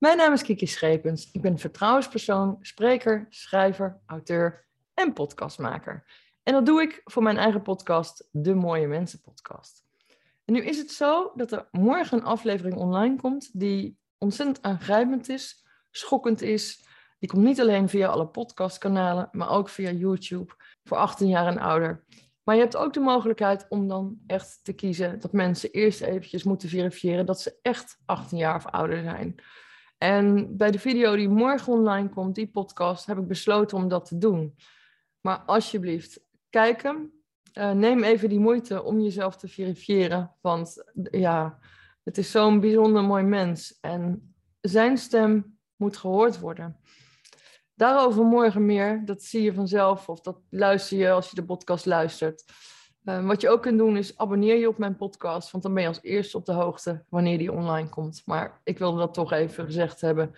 Mijn naam is Kiki Schepens. Ik ben vertrouwenspersoon, spreker, schrijver, auteur en podcastmaker. En dat doe ik voor mijn eigen podcast, De Mooie Mensen Podcast. En nu is het zo dat er morgen een aflevering online komt die ontzettend aangrijpend is, schokkend is. Die komt niet alleen via alle podcastkanalen, maar ook via YouTube voor 18 jaar en ouder. Maar je hebt ook de mogelijkheid om dan echt te kiezen dat mensen eerst eventjes moeten verifiëren dat ze echt 18 jaar of ouder zijn. En bij de video die morgen online komt, die podcast, heb ik besloten om dat te doen. Maar alsjeblieft, kijk hem. Uh, neem even die moeite om jezelf te verifiëren. Want ja, het is zo'n bijzonder mooi mens. En zijn stem moet gehoord worden. Daarover morgen meer. Dat zie je vanzelf of dat luister je als je de podcast luistert. Uh, wat je ook kunt doen is abonneer je op mijn podcast, want dan ben je als eerste op de hoogte wanneer die online komt. Maar ik wilde dat toch even gezegd hebben.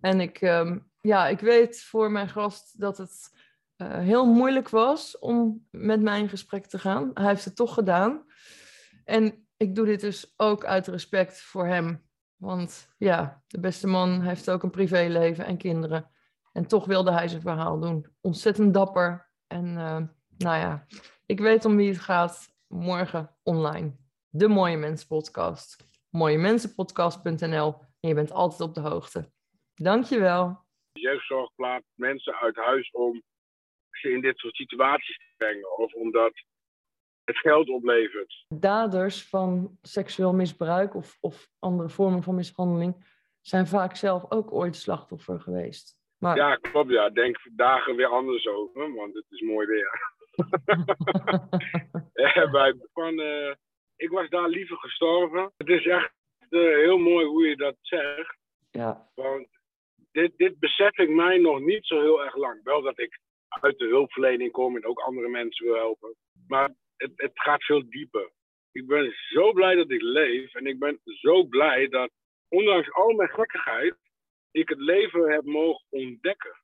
En ik, um, ja, ik weet voor mijn gast dat het uh, heel moeilijk was om met mij in gesprek te gaan. Hij heeft het toch gedaan. En ik doe dit dus ook uit respect voor hem. Want ja, de beste man heeft ook een privéleven en kinderen. En toch wilde hij zijn verhaal doen. Ontzettend dapper. En uh, nou ja, ik weet om wie het gaat morgen online. De Mooie Mensen Podcast. Mooiemensenpodcast.nl en je bent altijd op de hoogte. Dankjewel. Jeugdzorg plaatst mensen uit huis om ze in dit soort situaties te brengen. Of omdat het geld oplevert. Daders van seksueel misbruik of, of andere vormen van mishandeling zijn vaak zelf ook ooit slachtoffer geweest. Maar... Ja, klopt. Ja. Denk dagen weer anders over, want het is mooi weer. bij, van, uh, ik was daar liever gestorven. Het is echt uh, heel mooi hoe je dat zegt. Ja. Want dit, dit besef ik mij nog niet zo heel erg lang. Wel dat ik uit de hulpverlening kom en ook andere mensen wil helpen. Maar het, het gaat veel dieper. Ik ben zo blij dat ik leef. En ik ben zo blij dat, ondanks al mijn gekkigheid, ik het leven heb mogen ontdekken.